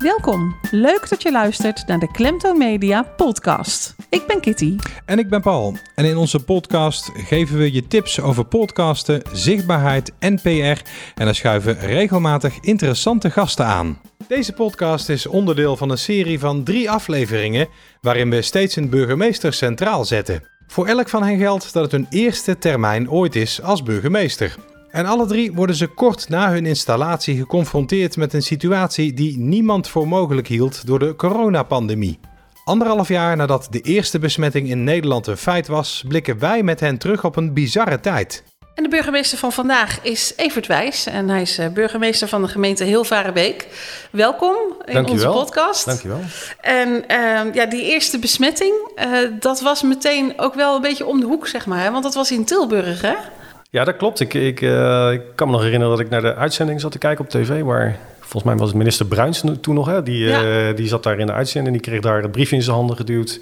Welkom. Leuk dat je luistert naar de Klemtoon Media podcast. Ik ben Kitty. En ik ben Paul. En in onze podcast geven we je tips over podcasten, zichtbaarheid en PR. En dan schuiven regelmatig interessante gasten aan. Deze podcast is onderdeel van een serie van drie afleveringen waarin we steeds een burgemeester centraal zetten. Voor elk van hen geldt dat het hun eerste termijn ooit is als burgemeester. En alle drie worden ze kort na hun installatie geconfronteerd met een situatie die niemand voor mogelijk hield door de coronapandemie. Anderhalf jaar nadat de eerste besmetting in Nederland een feit was, blikken wij met hen terug op een bizarre tijd. En de burgemeester van vandaag is Evert Wijs. En hij is eh, burgemeester van de gemeente Hilvarenbeek. Welkom in Dankjewel. onze podcast. Dankjewel. En ehm, ja, die eerste besmetting, eh, dat was meteen ook wel een beetje om de hoek, zeg maar. Hè? Want dat was in Tilburg, hè? Ja, dat klopt. Ik, ik, eh, ik kan me nog herinneren dat ik naar de uitzending zat te kijken op tv, waar volgens mij was het minister Bruins toen nog, hè? Die, Ja. eh, die zat daar in de uitzending, die kreeg daar het brief in zijn handen geduwd.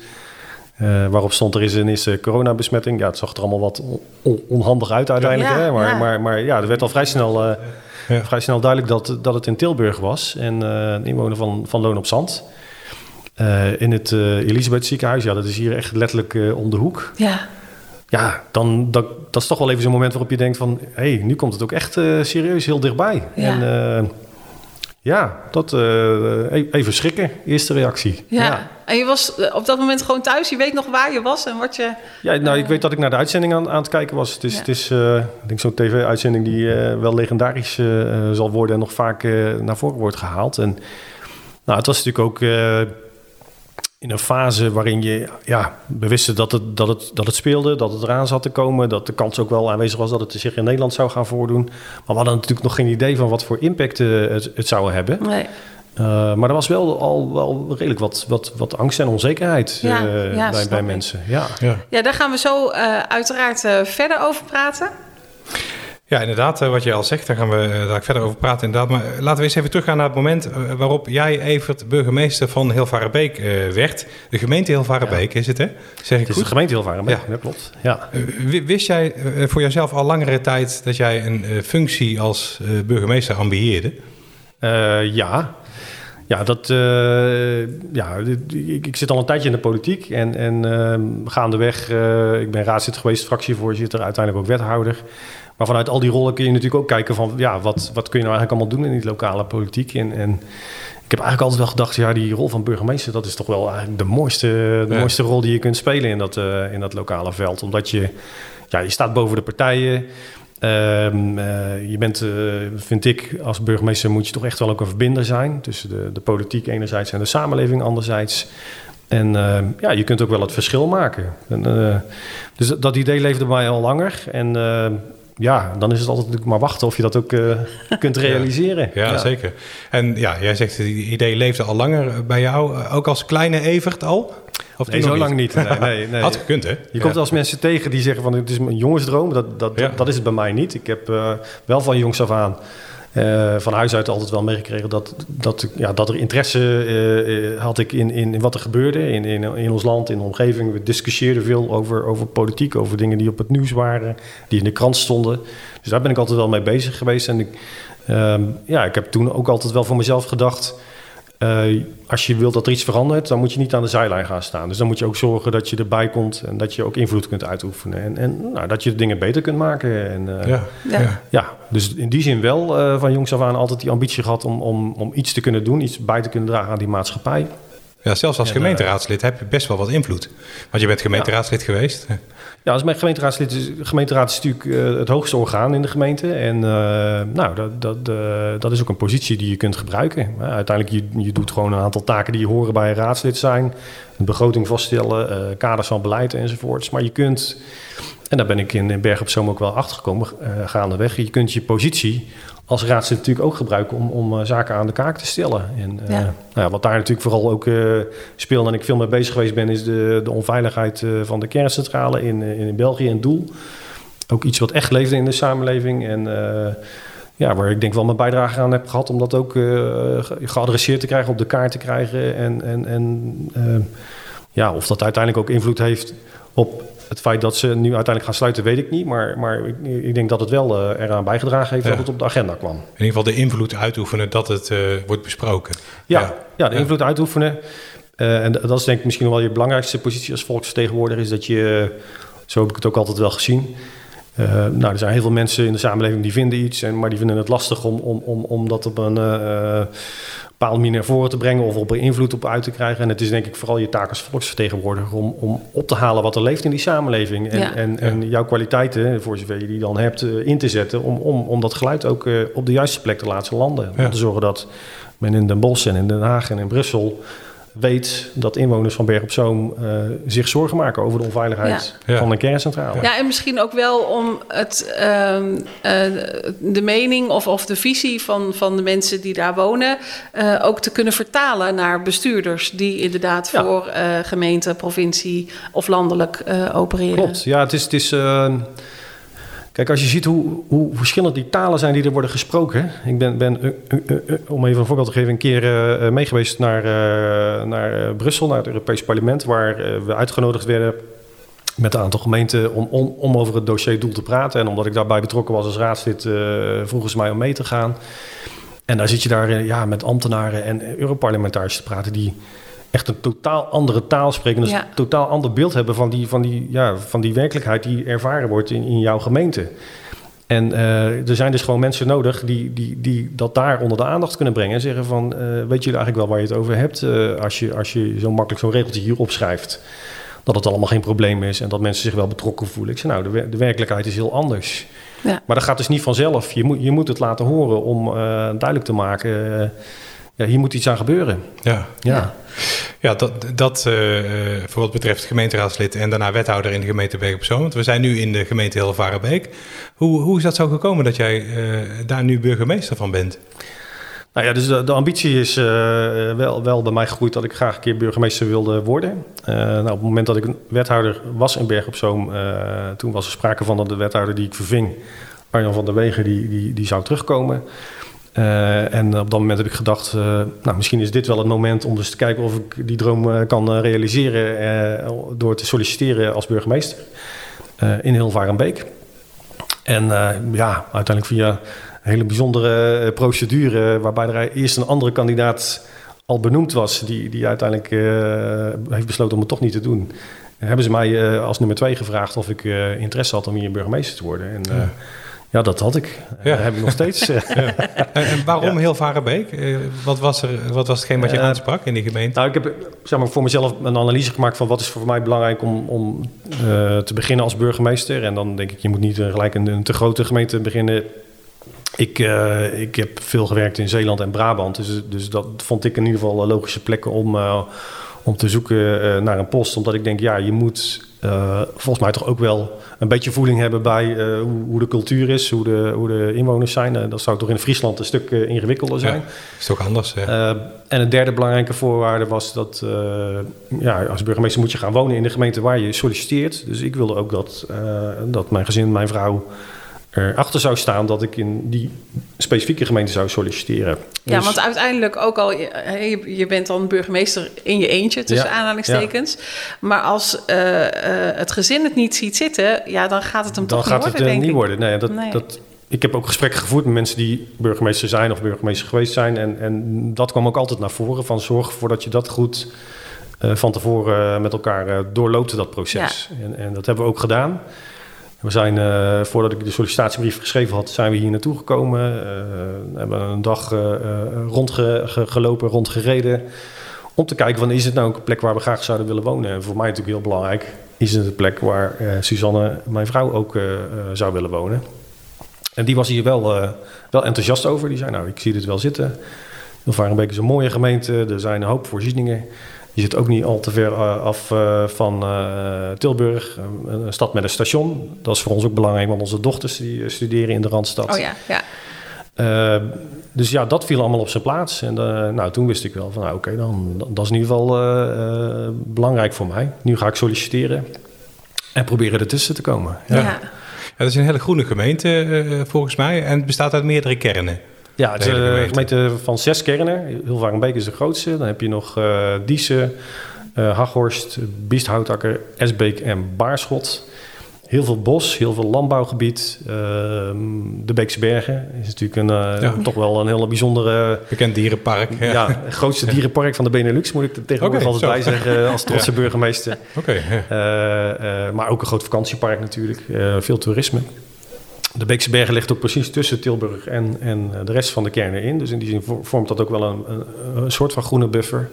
eh, waarop stond er is een eerste coronabesmetting. Ja, het zag er allemaal wat on- on- onhandig uit uiteindelijk. Ja, hè? Maar, ja. Maar, maar ja, er werd al vrij snel, eh, Ja. vrij snel duidelijk dat, dat het in Tilburg was. En eh, een inwoner van, van Loon op Zand. Eh, in het eh Elisabeth ziekenhuis, ja, dat is hier echt letterlijk eh, om de hoek. Ja. Ja, dan, dat, dat is toch wel even zo'n moment waarop je denkt van... hé, hey, nu komt het ook echt eh, serieus heel dichtbij. Ja. En eh, ja, dat, eh, e- even schrikken, eerste reactie. Ja. ja. En je was op dat moment gewoon thuis. Je weet nog waar je was en wat je... Ja, nou, ik weet dat ik naar de uitzending aan, aan het kijken was. Het is, Ja. het is ik denk zo'n tv-uitzending die wel legendarisch zal worden... en nog vaak naar voren wordt gehaald. En nou, het was natuurlijk ook in een fase waarin je... Ja, we wisten dat het, dat, het, dat het speelde, dat het eraan zat te komen... dat de kans ook wel aanwezig was dat het zich in Nederland zou gaan voordoen. Maar we hadden natuurlijk nog geen idee van wat voor impact eh, het, het zou hebben. Nee. Eh, maar er was wel al wel redelijk wat, wat, wat angst en onzekerheid Ja, eh, ja, bij, bij mensen. Ja. Ja, Ja, daar gaan we zo eh, uiteraard eh, verder over praten. Ja inderdaad, eh, wat je al zegt, daar gaan we eh, daar verder over praten. Inderdaad. Maar eh, laten we eens even teruggaan naar het moment waarop jij, Evert, burgemeester van Hilvarenbeek werd. De gemeente Hilvarenbeek is het, hè? Zeg ik Het is goed? de gemeente waar, Ja. dat klopt. Ja. Wi- Wist jij voor jezelf al langere tijd dat jij een functie als burgemeester ambieerde? Eh, ja. Ja, dat, eh, ja ik, ik zit al een tijdje in de politiek en, en ehm, gaandeweg, eh, ik ben raadslid geweest, fractievoorzitter, uiteindelijk ook wethouder. Maar vanuit al die rollen kun je natuurlijk ook kijken van, ja, wat, wat kun je nou eigenlijk allemaal doen in die lokale politiek? En, en ik heb eigenlijk altijd wel gedacht, ja, die rol van burgemeester, dat is toch wel eigenlijk de mooiste, de Ja. mooiste rol die je kunt spelen in dat, eh, in dat lokale veld. Omdat je, ja, je staat boven de partijen. Ehm, eh, je bent, eh, vind ik, als burgemeester moet je toch echt wel ook een verbinder zijn. Tussen de, de politiek enerzijds en de samenleving anderzijds. En ehm, ja, je kunt ook wel het verschil maken. En, eh, dus dat, dat idee leefde bij mij al langer. En ehm, ja, dan is het altijd natuurlijk maar wachten of je dat ook kunt realiseren. Ja, zeker. En ja, jij zegt, het idee leefde al langer bij jou, ook als kleine Evert al? Of Nee, zo lang niet. Nee, nee, nee. Had gekund, hè? Je Ja. komt als mensen tegen die zeggen van het is een jongensdroom. Dat, dat, Ja. dat is het bij mij niet. Ik heb eh, wel van jongs af aan eh, van huis uit altijd wel meegekregen dat, dat, ja, dat er interesse eh, had ik in, in, in wat er gebeurde in, in, in ons land, in de omgeving. We discussieerden veel over, over politiek, over dingen die op het nieuws waren, die in de krant stonden. Dus daar ben ik altijd wel mee bezig geweest. En ik, ehm, ja, ik heb toen ook altijd wel voor mezelf gedacht. Eh, als je wilt dat er iets verandert, dan moet je niet aan de zijlijn gaan staan. Dus dan moet je ook zorgen dat je erbij komt en dat je ook invloed kunt uitoefenen. En, en nou, dat je dingen beter kunt maken. En, eh, Ja, Ja. ja. ja, dus in die zin wel eh, van jongs af aan altijd die ambitie gehad om, om, om iets te kunnen doen, iets bij te kunnen dragen aan die maatschappij. Ja, zelfs als En, gemeenteraadslid heb je best wel wat invloed. Want je bent gemeenteraadslid geweest. Ja, als mijn gemeenteraadslid is, gemeenteraad is natuurlijk eh, het hoogste orgaan in de gemeente. En eh, nou, dat, dat, eh, dat is ook een positie die je kunt gebruiken. Uiteindelijk, je, je doet gewoon een aantal taken die horen bij een raadslid zijn. Een begroting vaststellen, kaders van beleid enzovoorts. Maar je kunt, en daar ben ik in Berg op Zoom ook wel achter gekomen, gaandeweg. Je kunt je positie als raadslid natuurlijk ook gebruiken om, om eh, zaken aan de kaak te stellen. En eh, nou ja, wat daar natuurlijk vooral ook eh, speelt en ik veel mee bezig geweest ben, is de, de onveiligheid van de kerncentrale in, in België en Doel. Ook iets wat echt leefde in de samenleving. En ja, waar ik denk wel mijn bijdrage aan heb gehad om dat ook ge- geadresseerd te krijgen, op de kaart te krijgen. En, en, en ja, of dat uiteindelijk ook invloed heeft op het feit dat ze nu uiteindelijk gaan sluiten, weet ik niet. Maar, maar ik, ik denk dat het wel uh, eraan bijgedragen heeft Ja. dat het op de agenda kwam. In ieder geval de invloed uitoefenen dat het eh, wordt besproken. Ja, Ja. de invloed uitoefenen. Eh, en dat is denk ik misschien wel je belangrijkste positie als volksvertegenwoordiger. Is dat je, zo heb ik het ook altijd wel gezien. Eh, nou, er zijn heel veel mensen in de samenleving die vinden iets, en, maar die vinden het lastig om, om, om, om dat op een eh, bepaalde manier naar voren te brengen of op invloed op uit te krijgen. En het is denk ik vooral je taak als volksvertegenwoordiger om, om op te halen wat er leeft in die samenleving. En, Ja. en, en jouw kwaliteiten, voor zover je die dan hebt, eh, in te zetten om, om, om dat geluid ook eh, op de juiste plek te laten landen. Ja. Om te zorgen dat men in Den Bosch en in Den Haag en in Brussel weet dat inwoners van Berg op Zoom eh, zich zorgen maken over de onveiligheid Ja. Van een kerncentrale. Ja, en misschien ook wel om het, ehm, eh, de mening of, of de visie van, van de mensen die daar wonen eh, ook te kunnen vertalen naar bestuurders die inderdaad Ja. voor eh, gemeente, provincie of landelijk eh, opereren. Klopt, ja, het is. Het is kijk, als je ziet hoe, hoe verschillend die talen zijn die er worden gesproken. Ik ben, ben eh, eh, eh, om even een voorbeeld te geven, een keer meegeweest naar, naar Brussel, naar het Europees Parlement, waar we uitgenodigd werden met een aantal gemeenten om, om, over het dossier doel te praten. En omdat ik daarbij betrokken was als raadslid, vroegen ze mij om mee te gaan. En daar zit je daar ja, met ambtenaren en Europarlementariërs te praten die echt een totaal andere taal spreken. Dus Ja. een totaal ander beeld hebben van die, van die, ja, van die werkelijkheid die ervaren wordt in, in jouw gemeente. En eh, er zijn dus gewoon mensen nodig die, die, die dat daar onder de aandacht kunnen brengen. En zeggen van, eh, weet jullie eigenlijk wel waar je het over hebt? eh, als je, als je zo makkelijk zo'n regeltje hier opschrijft. Dat het allemaal geen probleem is en dat mensen zich wel betrokken voelen. Ik zeg nou, de, de werkelijkheid is heel anders. Ja. Maar dat gaat dus niet vanzelf. Je moet, je moet het laten horen om duidelijk te maken... ja, hier moet iets aan gebeuren. Ja, Ja. ja dat, dat eh, eh, voor wat betreft gemeenteraadslid en daarna wethouder in de gemeente op Zoom. Want we zijn nu in de gemeente Hilvarenbeek. Hoe, hoe is dat zo gekomen dat jij eh, daar nu burgemeester van bent? Nou ja, dus de, de ambitie is wel, wel bij mij gegroeid dat ik graag een keer burgemeester wilde worden. Nou, op het moment dat ik wethouder was in Berg op Zoom, toen was er sprake van dat de wethouder die ik verving, Arjan van der Wegen, die, die, die zou terugkomen. Eh, en op dat moment heb ik gedacht, eh, nou, misschien is dit wel het moment om dus te kijken of ik die droom eh, kan realiseren door te solliciteren als burgemeester in Hilvarenbeek. En ja, uiteindelijk via een hele bijzondere procedure, waarbij er eerst een andere kandidaat al benoemd was, die, die uiteindelijk heeft besloten om het toch niet te doen. Hebben ze mij als nummer twee gevraagd of ik interesse had om hier burgemeester te worden. En ja, dat had ik. Ja. Dat heb ik nog steeds. En, en waarom Hilvarenbeek? Eh, wat, was er, wat was hetgeen wat je Eh, aansprak in die gemeente? Nou, ik heb zeg maar, voor mezelf een analyse gemaakt van wat is voor mij belangrijk om, om eh, te beginnen als burgemeester. En dan denk ik, je moet niet eh, gelijk een, een te grote gemeente beginnen. Ik, eh, ik heb veel gewerkt in Zeeland en Brabant. Dus, dus dat vond ik in ieder geval eh, logische plekken om, eh, om te zoeken eh, naar een post. Omdat ik denk, ja, je moet eh, volgens mij toch ook wel een beetje voeling hebben bij eh, hoe, hoe de cultuur is, hoe de, hoe de inwoners zijn. Eh, dat zou toch in Friesland een stuk ingewikkelder zijn. Ja, is toch anders? en een derde belangrijke voorwaarde was dat ja, als burgemeester moet je gaan wonen in de gemeente waar je solliciteert. Dus ik wilde ook dat, dat mijn gezin, mijn vrouw erachter zou staan dat ik in die specifieke gemeente zou solliciteren. Ja, Dus- want uiteindelijk ook al, je- je, bent dan burgemeester in je eentje, tussen Ja, aanhalingstekens. Maar als eh, eh, het gezin het niet ziet zitten, ja, dan gaat het hem dan toch gaat niet het worden, eh, denk niet ik. worden. Nee, dat, Nee. Dat, ik heb ook gesprekken gevoerd met mensen die burgemeester zijn of burgemeester geweest zijn. En, en dat kwam ook altijd naar voren van zorg ervoor dat je dat goed eh, van tevoren eh, met elkaar eh, doorloopt, dat proces. En, en dat hebben we ook gedaan. We zijn, eh, voordat ik de sollicitatiebrief geschreven had, zijn we hier naartoe gekomen. Eh, hebben een dag eh, eh, rondgelopen, rondgereden. Om te kijken van is het nou een plek waar we graag zouden willen wonen. En voor mij natuurlijk heel belangrijk, is het een plek waar Suzanne, mijn vrouw, ook zou willen wonen. En die was hier wel, wel enthousiast over. Die zei, nou, ik zie dit wel zitten. Hilvarenbeek is een mooie gemeente. Er zijn een hoop voorzieningen. Je zit ook niet al te ver eh, af eh, van eh, Tilburg, een, stad met een station. Dat is voor ons ook belangrijk, want onze dochters die studeren in de Randstad. Oh ja, ja. Dus ja, dat viel allemaal op zijn plaats. En eh, nou, toen wist ik wel van, nou, oké, dan, dan- dat is in ieder geval eh, eh, belangrijk voor mij. Nu ga ik solliciteren en proberen ertussen te komen. ja. Ja. Ja, dat is een hele groene gemeente volgens mij en het bestaat uit meerdere kernen. Ja, het is hele een gemeente. van zes kernen. Hilvarenbeek is de grootste. Dan heb je nog eh Diezen, uh, Haghorst, Biesthoutakker, Esbeek en Baarschot. Heel veel bos, heel veel landbouwgebied. Ehm, de Beekse Bergen is natuurlijk een, uh, toch wel een hele bijzondere... Bekend dierenpark. Ja, ja het grootste dierenpark van de Benelux, moet ik er tegenwoordig okay, altijd bij zeggen, als trotse burgemeester. Oké. Okay, maar ook een groot vakantiepark natuurlijk, veel toerisme. De Beekse Bergen ligt ook precies tussen Tilburg en, en de rest van de kern erin. Dus in die zin vormt dat ook wel een, een, soort van groene buffer.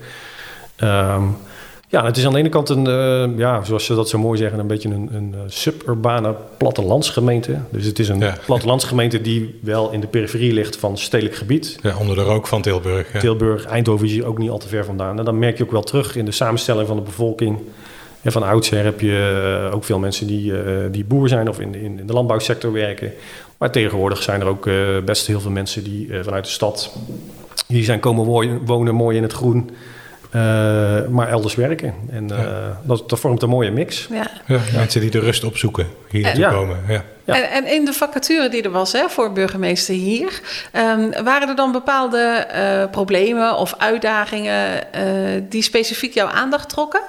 Um, ja, het is aan de ene kant een, uh, ja, zoals ze dat zo mooi zeggen, een beetje een, een uh, suburbane plattelandsgemeente. Dus het is een ja. plattelandsgemeente die wel in de periferie ligt van stedelijk gebied. Ja, onder de rook van Tilburg. Ja. Tilburg, Eindhoven is hier ook niet al te ver vandaan. En dan merk je ook wel terug in de samenstelling van de bevolking. En van oudsher heb je uh, ook veel mensen die, die boer zijn of in, in, de landbouwsector werken. Maar tegenwoordig zijn er ook best heel veel mensen die vanuit de stad hier zijn komen wonen, mooi in het groen. Uh, maar elders werken. En uh, dat, dat, vormt een mooie mix. Ja. ja mensen die de rust opzoeken hier te komen. Ja. En, en, in de vacature die er was hè, voor burgemeester hier, um, waren er dan bepaalde uh, problemen of uitdagingen die specifiek jouw aandacht trokken?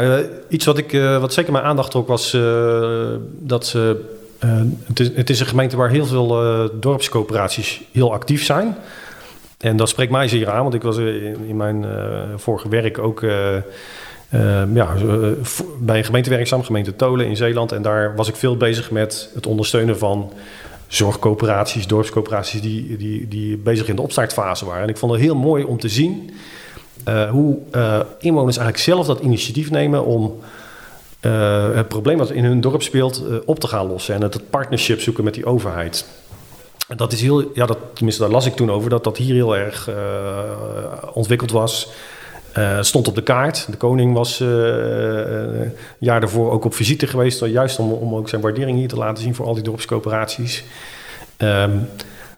Nou, iets wat, ik, wat zeker mijn aandacht trok was dat ze. Het is, een gemeente waar heel veel dorpscoöperaties heel actief zijn. En dat spreekt mij zeer aan, want ik was in, mijn vorige werk ook ja, bij een gemeente werkzaam, gemeente Tolen in Zeeland. En daar was ik veel bezig met het ondersteunen van zorgcoöperaties, dorpscoöperaties die, die, die bezig in de opstartfase waren. En ik vond het heel mooi om te zien hoe inwoners eigenlijk zelf dat initiatief nemen om het probleem dat in hun dorp speelt op te gaan lossen. En het partnership zoeken met die overheid dat is heel, ja, dat, tenminste daar las ik toen over, dat dat hier heel erg ontwikkeld was. Stond op de kaart. De koning was een jaar daarvoor ook op visite geweest, juist om, om ook zijn waardering hier te laten zien voor al die dorpscoöperaties. Um,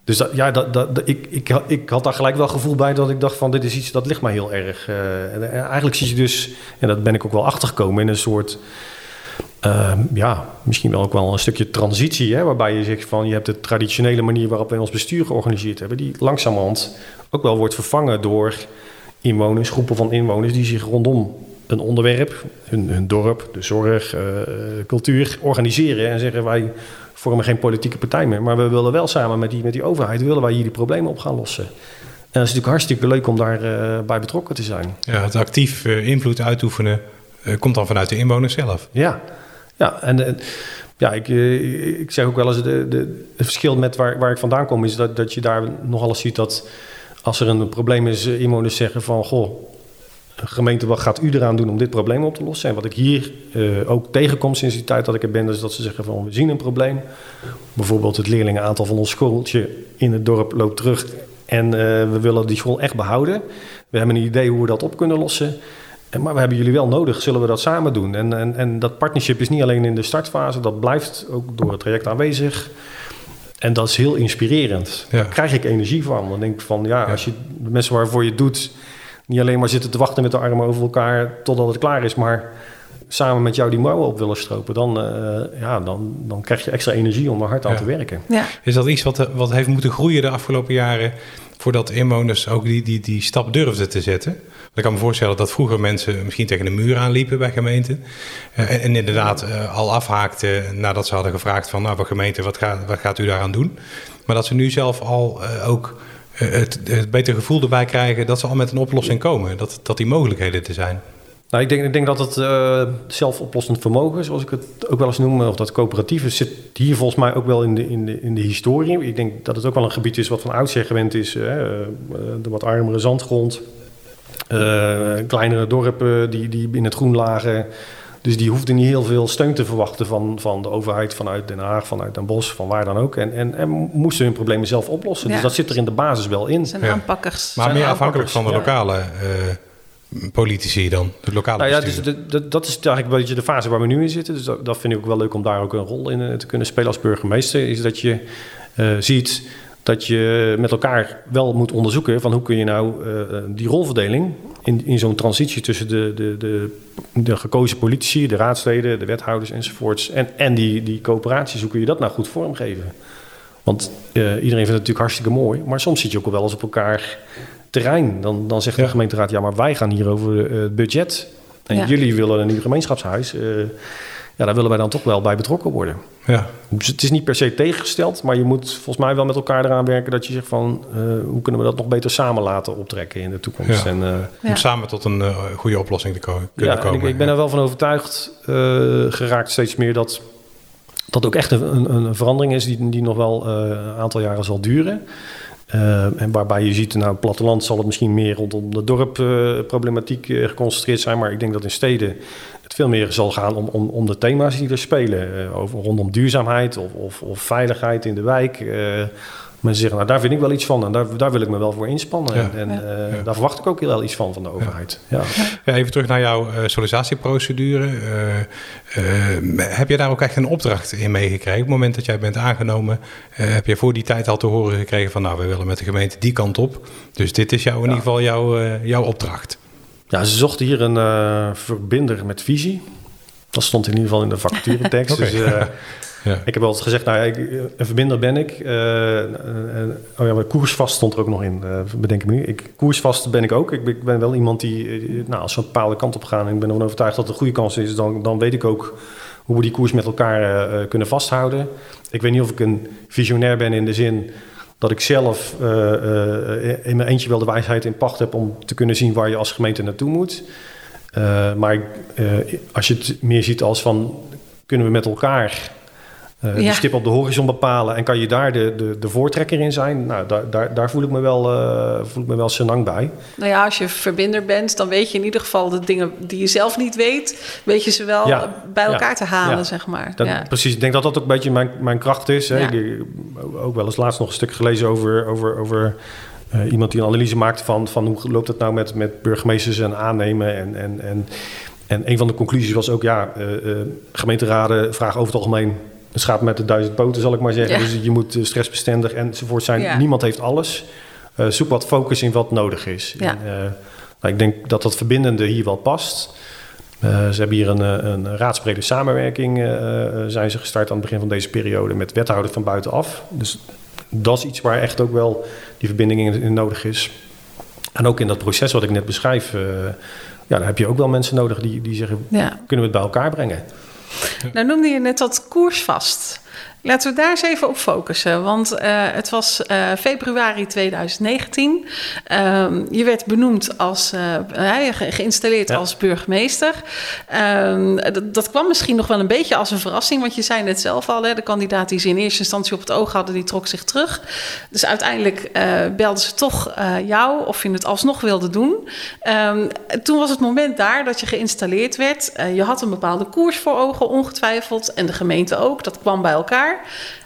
dus dat, ja, dat, dat, ik, ik, ik had daar gelijk wel gevoel bij dat ik dacht van dit is iets dat ligt mij heel erg. en eigenlijk zie je dus, en dat ben ik ook wel achtergekomen, in een soort uh, ja, misschien wel ook wel een stukje transitie, hè, waarbij je zegt van je hebt de traditionele manier waarop wij ons bestuur georganiseerd hebben, die langzamerhand ook wel wordt vervangen door inwoners, groepen van inwoners die zich rondom een onderwerp, hun, hun dorp, de zorg, uh, cultuur organiseren en zeggen wij vormen geen politieke partij meer, maar we willen wel samen met die, met die overheid, willen wij hier die problemen op gaan lossen. En dat is natuurlijk hartstikke leuk om daarbij uh, bij betrokken te zijn. Ja, het actief uh, invloed uitoefenen komt dan vanuit de inwoners zelf. Ja, ja, en, ja, ik, eh, ik zeg ook wel eens, de, de, het verschil met waar, waar ik vandaan kom... is dat, dat je daar nogal eens ziet dat als er een probleem is... Eh, inwoners zeggen van, goh, gemeente, wat gaat u eraan doen om dit probleem op te lossen? En wat ik hier uh, ook tegenkom sinds die tijd dat ik er ben... is dat ze zeggen van, we zien een probleem. Bijvoorbeeld het leerlingenaantal van ons schooltje in het dorp loopt terug... en uh, we willen die school echt behouden. We hebben een idee hoe we dat op kunnen lossen... Maar we hebben jullie wel nodig, zullen we dat samen doen? En, en, en dat partnership is niet alleen in de startfase, dat blijft ook door het traject aanwezig. En dat is heel inspirerend. Daar krijg ik energie van. Dan denk ik van, ja, als je de mensen waarvoor je het doet... niet alleen maar zitten te wachten met de armen over elkaar totdat het klaar is... maar samen met jou die mouwen op willen stropen... dan, uh, ja, dan, dan krijg je extra energie om er hard aan te werken. Ja. Is dat iets wat, wat heeft moeten groeien de afgelopen jaren... voordat inwoners ook die, die, die stap durfden te zetten? Ik kan me voorstellen dat vroeger mensen misschien tegen de muur aanliepen bij gemeenten. Uh, en, inderdaad uh, al afhaakten nadat ze hadden gevraagd van... nou, gemeente, wat, gaat, wat gaat u daaraan doen? Maar dat ze nu zelf al uh, ook het, het betere gevoel erbij krijgen... dat ze al met een oplossing komen. Dat, dat die mogelijkheden te zijn. Nou, ik denk, ik denk dat het uh, zelfoplossend vermogen, zoals ik het ook wel eens noem, of dat coöperatieve, zit hier volgens mij ook wel in de, in de, in de historie. Ik denk dat het ook wel een gebied is wat van oudsher gewend is. Hè? de wat armere zandgrond, kleinere dorpen die, die in het groen lagen. Dus die hoefden niet heel veel steun te verwachten van, van de overheid, vanuit Den Haag, vanuit Den Bosch, van waar dan ook. En, en, en moesten hun problemen zelf oplossen. Dus dat zit er in de basis wel in. Zijn aanpakkers. Maar meer afhankelijk van de lokale uh, politici dan, de lokale nou ja, dus de, dat is eigenlijk een beetje de fase waar we nu in zitten. Dus dat, dat vind ik ook wel leuk om daar ook een rol in eh, te kunnen spelen als burgemeester. Is dat je uh, ziet dat je met elkaar wel moet onderzoeken van hoe kun je nou uh, die rolverdeling in, in zo'n transitie tussen de, de, de, de, gekozen politici, de raadsleden, de wethouders enzovoorts en, en die, die coöperaties, hoe kun je dat nou goed vormgeven? Want uh, iedereen vindt het natuurlijk hartstikke mooi, maar soms zit je ook wel eens op elkaar terrein. Dan, dan zegt Ja. de gemeenteraad, ja, maar wij gaan hier over eh, het budget. En Ja. jullie willen een nieuw gemeenschapshuis. Eh, ja, daar willen wij dan toch wel bij betrokken worden. Ja. Dus het is niet per se tegengesteld, maar je moet volgens mij wel met elkaar eraan werken dat je zegt van eh, hoe kunnen we dat nog beter samen laten optrekken in de toekomst. Ja. En, eh, Ja. Om samen tot een eh, goede oplossing te ko- ja, kunnen en komen. ik, ik ben er wel van overtuigd eh, geraakt steeds meer dat dat ook echt een, een, een verandering is die, die nog wel eh, een aantal jaren zal duren. Eh, en waarbij je ziet, nou, het platteland zal het misschien meer rondom de dorpproblematiek eh, geconcentreerd zijn. Maar ik denk dat in steden het veel meer zal gaan om, om, om de thema's die er spelen. eh, over, rondom duurzaamheid of, of, of veiligheid in de wijk. Mensen zeggen, nou daar vind ik wel iets van en daar, daar wil ik me wel voor inspannen. Ja. En, en Ja. eh, Ja. daar verwacht ik ook wel iets van van de overheid. Ja. Ja, even terug naar jouw eh, sollicitatieprocedure. Eh, eh, heb je daar ook echt een opdracht in meegekregen? Op het moment dat jij bent aangenomen, eh, heb je voor die tijd al te horen gekregen van... nou, we willen met de gemeente die kant op. Dus dit is jou, in ieder geval jouw, eh, jouw opdracht. Ja, ze zochten hier een eh, verbinder met visie. Dat stond in ieder geval in de vacaturetekst. Dus eh, Ja. ik heb altijd gezegd, nou ik, een verbinder ben ik. Eh, eh, oh ja, maar koersvast stond er ook nog in, eh, bedenk ik me nu. Ik, koersvast ben ik ook. Ik ik ben wel iemand die, eh, nou, als we een bepaalde kant op gaan... en ik ben ervan overtuigd dat het een goede kans is... dan, dan weet ik ook hoe we die koers met elkaar eh, eh, kunnen vasthouden. Ik weet niet of ik een visionair ben in de zin dat ik zelf eh, eh, in mijn eentje wel de wijsheid in pacht heb om te kunnen zien waar je als gemeente naartoe moet. Eh, maar ik, eh, als je het meer ziet als van kunnen we met elkaar die Ja. stip op de horizon bepalen en kan je daar de, de, de voortrekker in zijn, nou, daar, daar, daar voel ik me wel, eh voel ik me wel senang bij. Nou ja, als je verbinder bent, dan weet je in ieder geval de dingen die je zelf niet weet, weet je ze wel Ja. bij Ja. elkaar te halen, zeg maar. Dat. Precies, ik denk dat dat ook een beetje mijn, mijn kracht is. Hè. Ik, ook wel eens laatst nog een stuk gelezen over, over, over eh, iemand die een analyse maakte van, van hoe loopt het nou met, met burgemeesters en aannemen. En, en, en, en een van de conclusies was ook, ja, gemeenteraden vragen over het algemeen het schaap met de duizend poten, zal ik maar zeggen. Ja. Dus je moet eh, stressbestendig enzovoort zijn. Ja. Niemand heeft alles. Eh, zoek wat focus in wat nodig is. Ja. En, eh, nou, ik denk dat dat verbindende hier wel past. Ze hebben hier een, een raadsbrede samenwerking zijn ze gestart aan het begin van deze periode met wethouders van buitenaf. Dus dat is iets waar echt ook wel die verbinding in, in nodig is. En ook in dat proces wat ik net beschrijf, ja, daar heb je ook wel mensen nodig die, die zeggen, kunnen we het bij elkaar brengen? Nou noemde je net dat koersvast. Laten we daar eens even op focussen. Want eh, het was eh, februari 2019. Ehm, je werd benoemd als, eh, ge- geïnstalleerd Ja. als burgemeester. Ehm, dat, dat kwam misschien nog wel een beetje als een verrassing. Want je zei net zelf al, hè, de kandidaat die ze in eerste instantie op het oog hadden, die trok zich terug. Dus uiteindelijk belden ze toch jou of je het alsnog wilde doen. Ehm, toen was het moment daar dat je geïnstalleerd werd. Je had een bepaalde koers voor ogen, ongetwijfeld. En de gemeente ook. Dat kwam bij elkaar.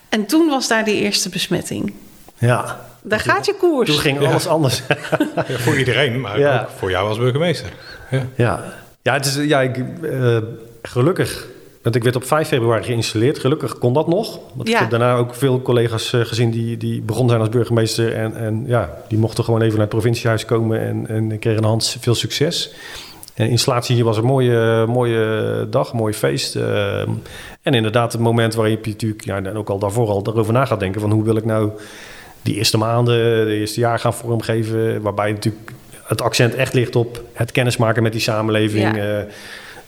En toen was daar die eerste besmetting. Ja, Daar gaat je koers. toen ging alles anders. Ja, voor iedereen, maar Ja. ook voor jou als burgemeester. Ja. Ja, ja, het is, ja ik, eh, gelukkig. Want ik werd op 5 februari geïnstalleerd. Gelukkig kon dat nog. Want Ja. ik heb daarna ook veel collega's eh, gezien die, die begonnen zijn als burgemeester. En, en ja, die mochten gewoon even naar het provinciehuis komen en, en kregen een hand veel succes. En de installatie hier was een mooie, mooie dag, een mooi feest. Eh, en inderdaad, het moment waarop je natuurlijk, ja, en ook al daarvoor al erover na gaat denken: van hoe wil ik nou die eerste maanden, de eerste jaar gaan vormgeven. Waarbij natuurlijk het accent echt ligt op het kennismaken met die samenleving. Ja. eh,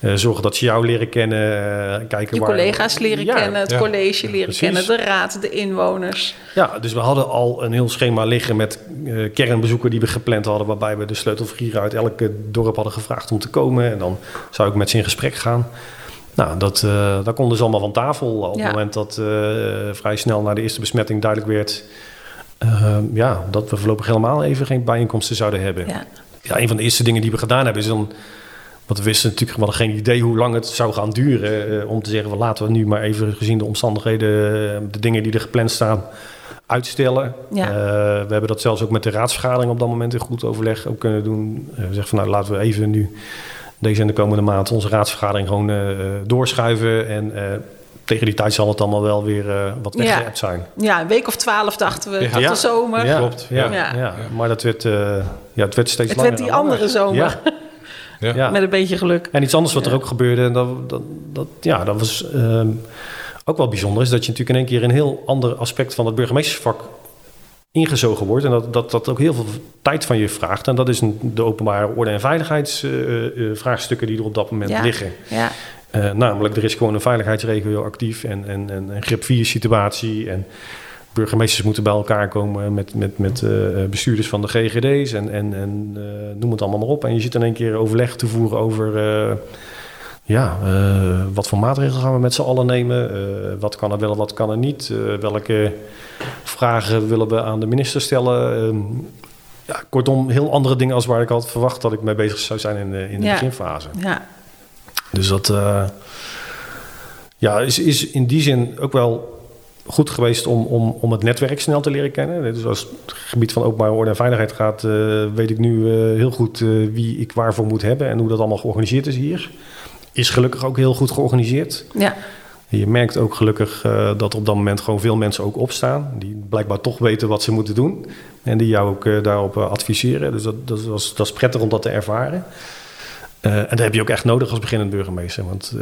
eh, zorgen dat ze jou leren kennen. eh, kijken je waar, collega's leren Ja, kennen, het ja. college leren Precies. kennen, de raad, de inwoners. Ja, dus we hadden al een heel schema liggen met eh, kernbezoeken die we gepland hadden. Waarbij we de sleutelfiguren uit elke dorp hadden gevraagd om te komen. En dan zou ik met ze in gesprek gaan. Nou, dat, daar konden ze allemaal van tafel. Op Ja. het moment dat vrij snel na de eerste besmetting duidelijk werd... ja, dat we voorlopig helemaal even geen bijeenkomsten zouden hebben. Ja. Ja, een van de eerste dingen die we gedaan hebben is dan... Want we wisten natuurlijk we hadden geen idee hoe lang het zou gaan duren. eh, om te zeggen, van, laten we nu maar even gezien de omstandigheden... eh, de dingen die er gepland staan, uitstellen. Ja. Eh, we hebben dat zelfs ook met de raadsvergadering op dat moment in goed overleg ook kunnen doen. We zeggen van nou laten we even nu deze en de komende maand onze raadsvergadering gewoon doorschuiven. En eh, tegen die tijd zal het allemaal wel weer eh, wat Ja. weggeëpt zijn. ja, een week of twaalf dachten we, Ja. de zomer. Ja, Klopt, Ja, ja. ja. maar dat werd, eh, ja, het werd steeds Het langer werd die andere zomer. Ja. Met een beetje geluk. En iets anders wat er ook gebeurde, en dat, dat, dat, ja, dat was ehm, ook wel bijzonder, is dat je natuurlijk in één keer een heel ander aspect van het burgemeestersvak ingezogen wordt en dat, dat dat ook heel veel tijd van je vraagt. En dat is een, de openbare orde- en veiligheidsvraagstukken die er op dat moment Ja. liggen. Ja, Eh, namelijk, er is gewoon een veiligheidsregio actief en, en, en een grip 4 situatie. En burgemeesters moeten bij elkaar komen met, met, met eh, bestuurders van de GGD's en, en, en eh, noem het allemaal maar op. En je zit in één keer overleg te voeren over... eh, ja, wat voor maatregelen gaan we met z'n allen nemen? Wat kan er wel, wat kan er niet? Welke vragen willen we aan de minister stellen? Ehm, ja, kortom, heel andere dingen als waar ik had verwacht dat ik mee bezig zou zijn in de, in de Ja. beginfase. ja, Dus dat ja, is, is in die zin ook wel goed geweest om, om, om het netwerk snel te leren kennen. Dus als het gebied van openbare orde en veiligheid gaat, eh, weet ik nu eh, heel goed eh, wie ik waarvoor moet hebben en hoe dat allemaal georganiseerd is hier. Is gelukkig ook heel goed georganiseerd. ja, Je merkt ook gelukkig dat op dat moment gewoon veel mensen ook opstaan. Die blijkbaar toch weten wat ze moeten doen. En die jou ook daarop adviseren. Dus dat, dat, was, dat is prettig om dat te ervaren. En dat heb je ook echt nodig als beginnend burgemeester. Want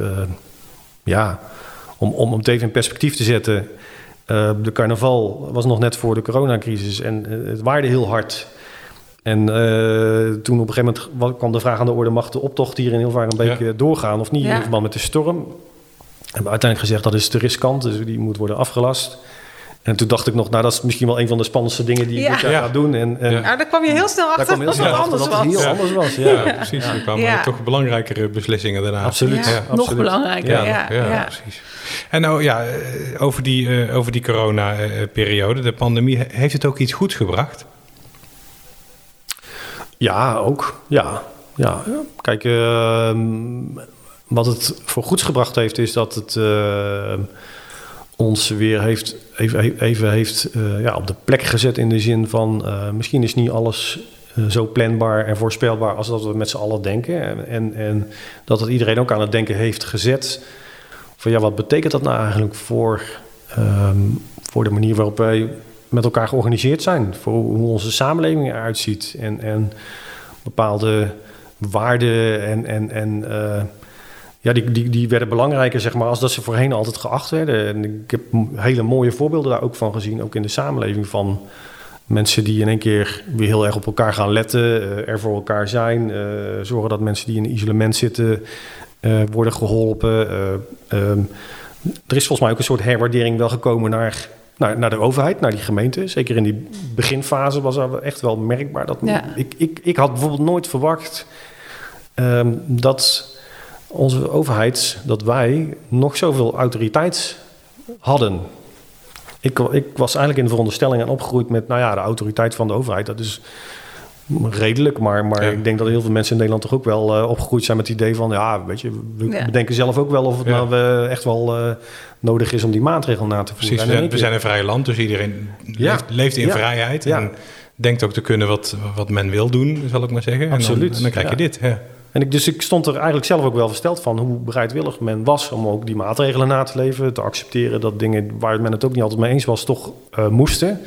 ja, om, om het even in perspectief te zetten. Eh, de carnaval was nog net voor de coronacrisis en eh, het waarde heel hard. En eh, toen op een gegeven moment wa- kwam de vraag aan de orde... mag de optocht hier in Hilvarenbeek Ja. eh, doorgaan of niet Ja. in verband met de storm? hebben we uiteindelijk gezegd dat is te riskant, dus die moet worden afgelast. En toen dacht ik nog, nou dat is misschien wel een van de spannendste dingen die ik Ja. dit jaar Ja. ga doen. En, en Ja. Nou, daar kwam je heel snel achter dat het anders was. heel Ja. anders was. ja, Ja, precies. Er kwamen Ja. toch belangrijkere beslissingen daarna. absoluut. Ja, Ja, nog belangrijker. Ja, Ja, ja, ja. precies. En nou ja, eh, over die, eh, over die corona-periode, de pandemie, he- heeft het ook iets goeds gebracht? Ja, ook. Ja, ja. Kijk, ehm, wat het voor goeds gebracht heeft, is dat het ehm, ons weer heeft, even, even heeft eh, ja, op de plek gezet in de zin van eh, misschien is niet alles eh, zo planbaar en voorspelbaar als dat we met z'n allen denken. En, en, dat het iedereen ook aan het denken heeft gezet. Van ja, wat betekent dat nou eigenlijk voor, ehm, voor de manier waarop wij met elkaar georganiseerd zijn? Voor hoe onze samenleving eruit ziet. En, en bepaalde waarden en, en, en ja, die, die, die werden belangrijker zeg maar, als dat ze voorheen altijd geacht werden. En ik heb hele mooie voorbeelden daar ook van gezien, ook in de samenleving van mensen die in één keer weer heel erg op elkaar gaan letten, eh, er voor elkaar zijn, eh, zorgen dat mensen die in isolement zitten eh, worden geholpen. Eh, ehm, er is volgens mij ook een soort herwaardering wel gekomen naar, naar, naar de overheid, naar die gemeente. Zeker in die beginfase was dat echt wel merkbaar. Dat, Ja. ik, ik, ik had bijvoorbeeld nooit verwacht ehm, dat onze overheid, dat wij nog zoveel autoriteit hadden. Ik, ik was eigenlijk in de veronderstelling aan opgegroeid met, nou ja, de autoriteit van de overheid. Dat is redelijk, maar, maar Ja. ik denk dat heel veel mensen in Nederland toch ook wel eh, opgegroeid zijn met het idee van, ja, weet je, we Ja. bedenken zelf ook wel of het Ja. nou eh, echt wel eh, nodig is om die maatregel na te voeren. Precies, we En zijn, we een vrij land, dus iedereen Ja. leeft, leeft in Ja. vrijheid Ja. en denkt ook te kunnen wat, wat men wil doen, zal ik maar zeggen. En dan- Absoluut, En dan, krijg je ja. dit. En ik, dus ik stond er eigenlijk zelf ook wel versteld van hoe bereidwillig men was om ook die maatregelen na te leven. Te accepteren dat dingen waar men het ook niet altijd mee eens was, toch eh, moesten.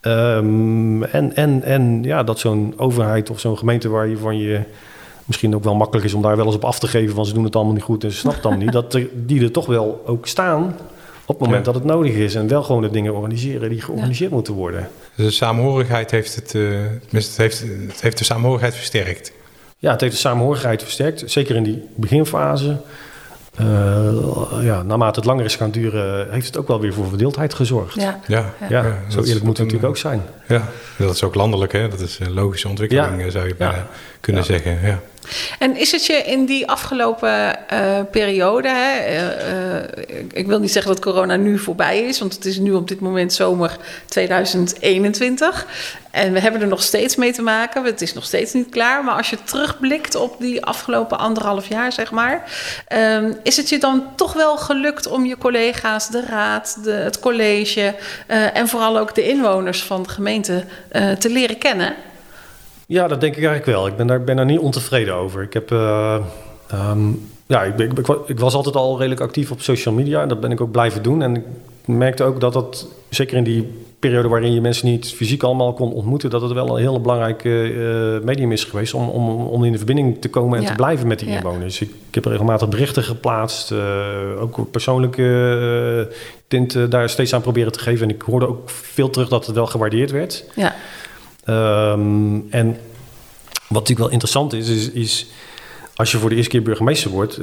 Ehm, en, en, en ja, dat zo'n overheid of zo'n gemeente waar je van je misschien ook wel makkelijk is om daar wel eens op af te geven van ze doen het allemaal niet goed en ze snapt het allemaal niet. Dat er, die er toch wel ook staan op het moment Ja. dat het nodig is. En wel gewoon de dingen organiseren die georganiseerd moeten worden. Dus de samenhorigheid heeft het, eh, tenminste, het heeft, het heeft de samenhorigheid versterkt. Ja, het heeft de samenhorigheid versterkt. Zeker in die beginfase. Eh, ja, naarmate het langer is gaan duren, heeft het ook wel weer voor verdeeldheid gezorgd. Ja. Ja, zo eerlijk moet het een- natuurlijk ook zijn. Ja, dat is ook landelijk, hè? dat is een logische ontwikkeling, Ja. eh, zou je Ja. bijna kunnen Ja. zeggen. Ja. En is het je in die afgelopen eh, periode, hè, eh, eh, ik- wil niet zeggen dat corona nu voorbij is, want het is nu op dit moment zomer 2021. En we hebben er nog steeds mee te maken, het is nog steeds niet klaar. Maar als je terugblikt op die afgelopen anderhalf jaar, zeg maar, ehm, is het je dan toch wel gelukt om je collega's, de raad, het college en vooral ook de inwoners van de gemeente te leren kennen? Ja, dat denk ik eigenlijk wel. Ik ben daar, ben daar niet ontevreden over. Ik heb. eh, ehm, ja, ik, ben- ik, wa- ik was altijd al redelijk actief op social media en dat ben ik ook blijven doen. En ik merkte ook dat dat, zeker in die periode waarin je mensen niet fysiek allemaal kon ontmoeten, dat het wel een heel belangrijk eh, medium is geweest om, om, om in de verbinding te komen en Ja. te blijven met die Ja. inwoners. Ik, ik heb regelmatig berichten geplaatst, eh, ook persoonlijke tint eh, daar steeds aan proberen te geven. En ik hoorde ook veel terug dat het wel gewaardeerd werd. Ja, Ehm, en wat natuurlijk wel interessant is, is, is als je voor de eerste keer burgemeester wordt,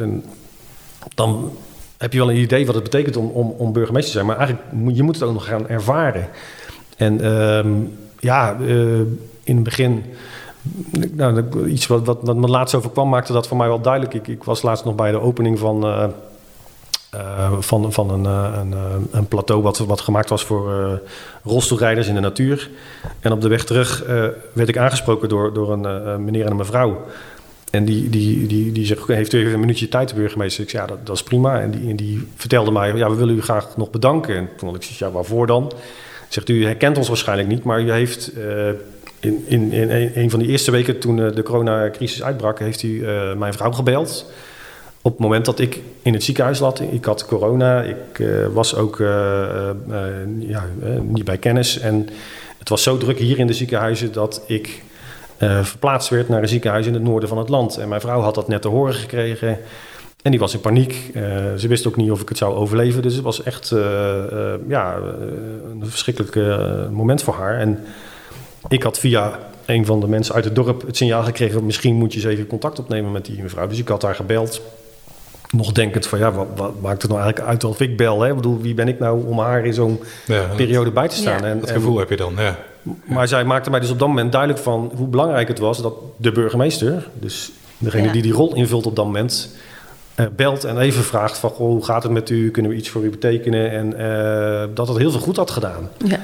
dan heb je wel een idee wat het betekent om, om, burgemeester te zijn. Maar eigenlijk moet je moet het ook nog gaan ervaren. En ehm, ja, eh, in het begin, nou, iets wat, wat, wat me laatst overkwam, maakte dat voor mij wel duidelijk. Ik, ik was laatst nog bij de opening van. eh, eh, van, van een, eh, een, eh, een plateau wat, wat gemaakt was voor rolstoelrijders in de natuur. En op de weg terug werd ik aangesproken door, door een meneer en een mevrouw. En die, die, die, die zegt, "Oké, heeft u even een minuutje tijd, burgemeester? Ik zei, ja, dat, dat is prima. En die, en die vertelde mij, ja, we willen u graag nog bedanken. En toen had ik ja, waarvoor dan? Zegt u, herkent ons waarschijnlijk niet, maar u heeft in, in, in een, van die eerste weken toen de coronacrisis uitbrak, heeft u mijn vrouw gebeld. Op het moment dat ik in het ziekenhuis lag, ik had corona, ik eh, was ook eh, eh, ja, niet bij kennis. En het was zo druk hier in de ziekenhuizen dat ik verplaatst werd naar een ziekenhuis in het noorden van het land. En mijn vrouw had dat net te horen gekregen. En die was in paniek. Ze wist ook niet of ik het zou overleven. Dus het was echt ja, een verschrikkelijk moment voor haar. En ik had via een van de mensen uit het dorp het signaal gekregen... misschien moet je eens even contact opnemen met die mevrouw. Dus ik had haar gebeld. Nog denkend van, ja, wat, wat maakt het nou eigenlijk uit of ik bel? Hè? Ik bedoel, wie ben ik nou om haar in zo'n Ja, periode bij te staan? Ja. En, dat en- gevoel heb je dan, ja. maar zij maakte mij dus op dat moment duidelijk van hoe belangrijk het was dat de burgemeester, dus degene Ja. die die rol invult op dat moment, eh, belt en even vraagt van goh, hoe gaat het met u, kunnen we iets voor u betekenen en eh, dat het heel veel goed had gedaan. ja,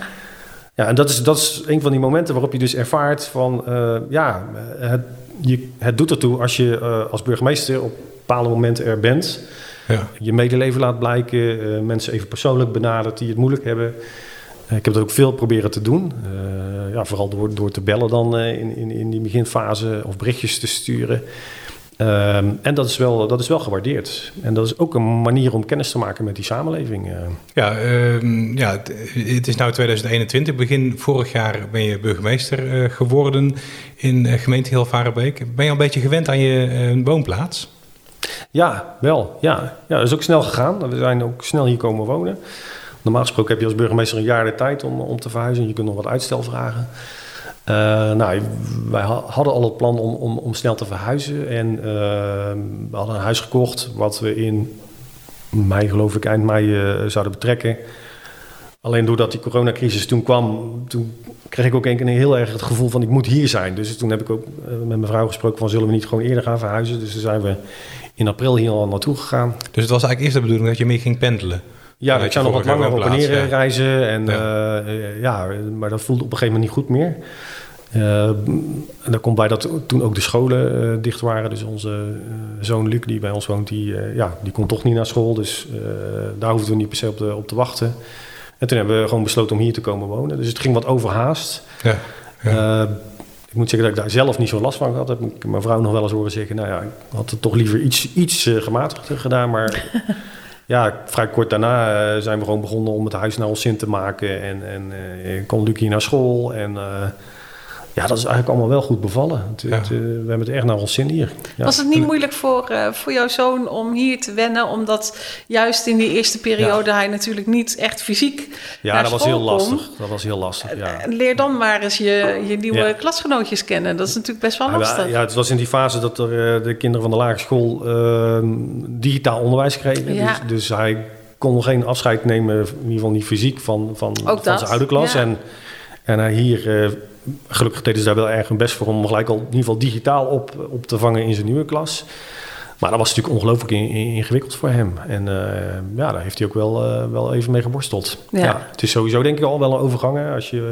Ja, en dat is, dat is een van die momenten waarop je dus ervaart van eh, ja, het, je, het doet ertoe als je als burgemeester op bepaalde momenten er bent ja. je medeleven laat blijken, eh, mensen even persoonlijk benadert die het moeilijk hebben. Eh, ik heb dat ook veel proberen te doen. Eh, ja, vooral door, door te bellen dan in, in, in die beginfase of berichtjes te sturen. Ehm, en dat is, wel, dat is wel gewaardeerd. En dat is ook een manier om kennis te maken met die samenleving. Ja, ehm, ja het, is nu 2021. Begin vorig jaar ben je burgemeester geworden in gemeente Hilvarenbeek. Ben je al een beetje gewend aan je woonplaats? Ja, wel. Ja. ja, dat is ook snel gegaan. We zijn ook snel hier komen wonen. Normaal gesproken heb je als burgemeester een jaar de tijd om, om te verhuizen. Je kunt nog wat uitstel vragen. Eh, nou, wij ha- hadden al het plan om, om, snel te verhuizen. En eh, we hadden een huis gekocht wat we in mei, geloof ik, eind mei eh, zouden betrekken. Alleen doordat die coronacrisis toen kwam, toen kreeg ik ook een keer heel erg het gevoel van ik moet hier zijn. Dus toen heb ik ook met mijn vrouw gesproken van zullen we niet gewoon eerder gaan verhuizen. Dus toen zijn we in april hier al naartoe gegaan. Dus het was eigenlijk eerst de bedoeling dat je meer ging pendelen. Ja, ik zou je nog wat langer op en neer ja. reizen. En Ja. ja. ja, maar dat voelde op een gegeven moment niet goed meer. Eh, en daar komt bij dat toen ook de scholen eh, dicht waren. Dus onze eh, zoon Luc, die bij ons woont, die, eh, ja, die kon toch niet naar school. Dus eh, daar hoefden we niet per se op, te- op te wachten. En toen hebben we gewoon besloten om hier te komen wonen. Dus het ging wat overhaast. Ja. Ja. Ik moet zeggen dat ik daar zelf niet zo last van gehad heb. Ik mijn vrouw nog wel eens horen zeggen... nou ja, ik had het toch liever iets, iets eh, gematigder gedaan. Maar ja, vrij kort daarna eh, zijn we gewoon begonnen om het huis naar ons zin te maken. En, en eh, kon Luc hier naar school. En ja, dat is eigenlijk allemaal wel goed bevallen. Het, Ja. het, eh, we hebben het echt naar ons zin hier. Ja. Was het niet moeilijk voor, eh, voor jouw zoon om hier te wennen? Omdat juist in die eerste periode hij natuurlijk niet echt fysiek ja, naar dat was school heel kon. lastig. Dat was heel lastig, ja. En Leer dan maar eens je, je nieuwe Ja. klasgenootjes kennen. Dat is natuurlijk best wel lastig. Ja, het was in die fase dat er, eh, de kinderen van de lagere school eh, digitaal onderwijs kregen. Ja. Dus, dus hij kon nog geen afscheid nemen, in ieder geval niet fysiek, van, van, van dat, zijn oude klas. ja. En, en hij hier, eh, gelukkig deden ze daar wel erg hun best voor om gelijk al in ieder geval digitaal op, op te vangen in zijn nieuwe klas. Maar dat was natuurlijk ongelooflijk in- in- ingewikkeld voor hem. En eh, ja, daar heeft hij ook wel, eh, wel even mee geborsteld. Ja. Ja. het is sowieso denk ik al wel een overgang hè, als je,